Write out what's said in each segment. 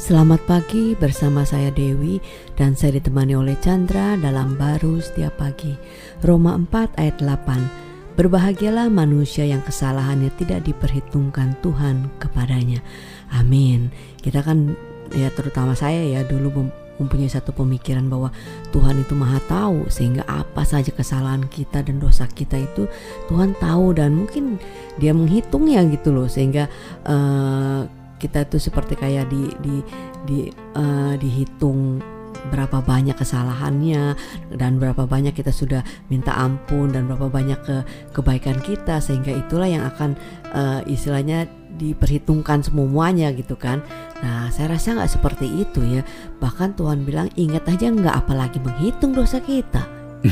Selamat pagi bersama saya Dewi dan saya ditemani oleh Chandra dalam baru setiap pagi. Roma 4 ayat 8. Berbahagialah manusia yang kesalahannya tidak diperhitungkan Tuhan kepadanya. Amin. Kita kan ya terutama saya ya dulu mempunyai satu pemikiran bahwa Tuhan itu maha tahu sehingga apa saja kesalahan kita dan dosa kita itu Tuhan tahu dan mungkin dia menghitungnya gitu loh sehingga uh, kita tuh seperti kayak di di di uh, dihitung berapa banyak kesalahannya dan berapa banyak kita sudah minta ampun dan berapa banyak ke kebaikan kita sehingga itulah yang akan uh, istilahnya diperhitungkan semuanya gitu kan. Nah saya rasa nggak seperti itu ya. Bahkan Tuhan bilang ingat aja nggak apalagi menghitung dosa kita.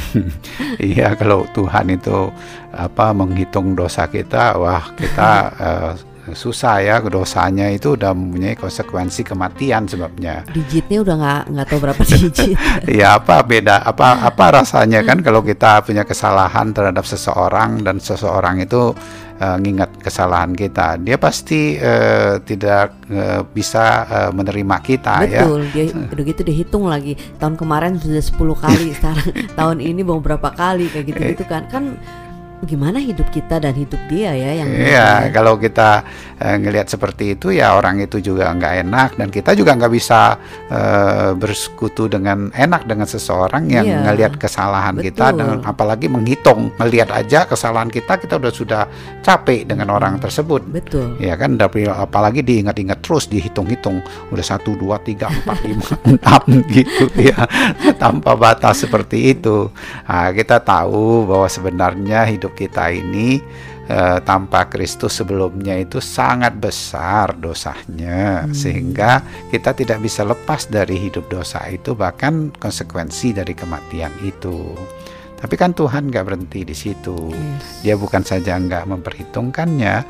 iya kalau Tuhan itu apa menghitung dosa kita, wah kita uh, susah ya dosanya itu udah mempunyai konsekuensi kematian sebabnya. Digitnya udah nggak nggak tahu berapa digit. Ya apa beda apa apa rasanya kan kalau kita punya kesalahan terhadap seseorang dan seseorang itu uh, ngingat kesalahan kita dia pasti uh, tidak uh, bisa uh, menerima kita betul, ya. Betul dia udah gitu dihitung lagi. Tahun kemarin sudah 10 kali sekarang tahun ini mau berapa kali kayak gitu gitu kan. Kan gimana hidup kita dan hidup dia ya yang Iya, kalau kita uh, ngelihat seperti itu ya orang itu juga nggak enak dan kita juga nggak bisa uh, bersekutu dengan enak dengan seseorang yang iya, ngelihat kesalahan betul. kita dan apalagi menghitung melihat aja kesalahan kita kita udah sudah capek dengan orang tersebut. Betul. Ya kan, tapi apalagi diingat-ingat terus dihitung-hitung udah satu dua tiga empat lima enam gitu ya tanpa batas seperti itu. Nah, kita tahu bahwa sebenarnya hidup hidup kita ini uh, tanpa Kristus sebelumnya itu sangat besar dosanya hmm. sehingga kita tidak bisa lepas dari hidup dosa itu bahkan konsekuensi dari kematian itu. Tapi kan Tuhan nggak berhenti di situ. Yes. Dia bukan saja nggak memperhitungkannya,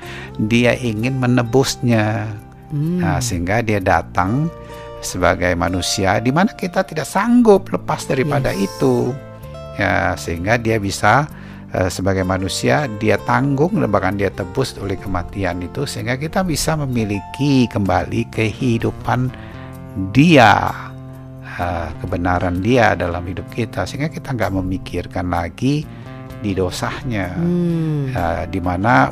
dia ingin menebusnya. Hmm. Nah, sehingga dia datang sebagai manusia di mana kita tidak sanggup lepas daripada yes. itu. Ya, sehingga dia bisa sebagai manusia dia tanggung dan bahkan dia tebus oleh kematian itu sehingga kita bisa memiliki kembali kehidupan dia uh, kebenaran dia dalam hidup kita sehingga kita nggak memikirkan lagi di dosanya hmm. uh, di mana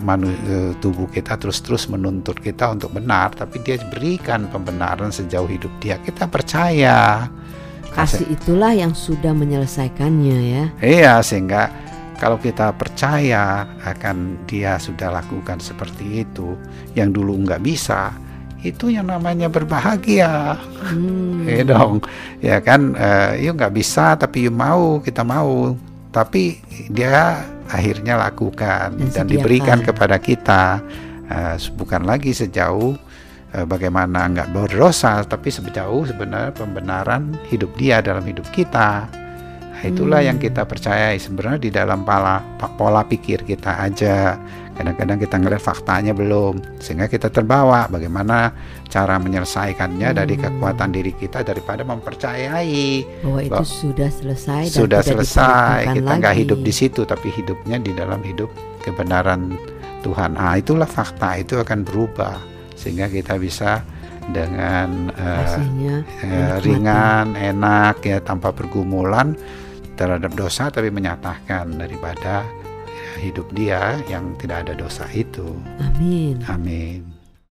tubuh kita terus-terus menuntut kita untuk benar tapi dia berikan pembenaran sejauh hidup dia. Kita percaya. Kasih itulah yang sudah menyelesaikannya ya. Iya sehingga kalau kita percaya akan dia sudah lakukan seperti itu yang dulu nggak bisa itu yang namanya berbahagia. Hmm. ya dong. Ya kan uh, yuk nggak bisa tapi yuk mau kita mau. Tapi dia akhirnya lakukan dan, dan diberikan kepada kita. Uh, bukan lagi sejauh uh, bagaimana nggak berdosa tapi sejauh sebenarnya pembenaran hidup dia dalam hidup kita itulah hmm. yang kita percayai sebenarnya di dalam pola pola pikir kita aja. Kadang-kadang kita ngeliat faktanya belum, sehingga kita terbawa bagaimana cara menyelesaikannya hmm. dari kekuatan diri kita daripada mempercayai bahwa itu bahwa sudah selesai. Dan sudah selesai, kita nggak hidup di situ, tapi hidupnya di dalam hidup kebenaran Tuhan. Ah, itulah fakta itu akan berubah sehingga kita bisa dengan uh, uh, ringan, enak ya tanpa pergumulan terhadap dosa tapi menyatakan daripada hidup dia yang tidak ada dosa itu. Amin. Amin.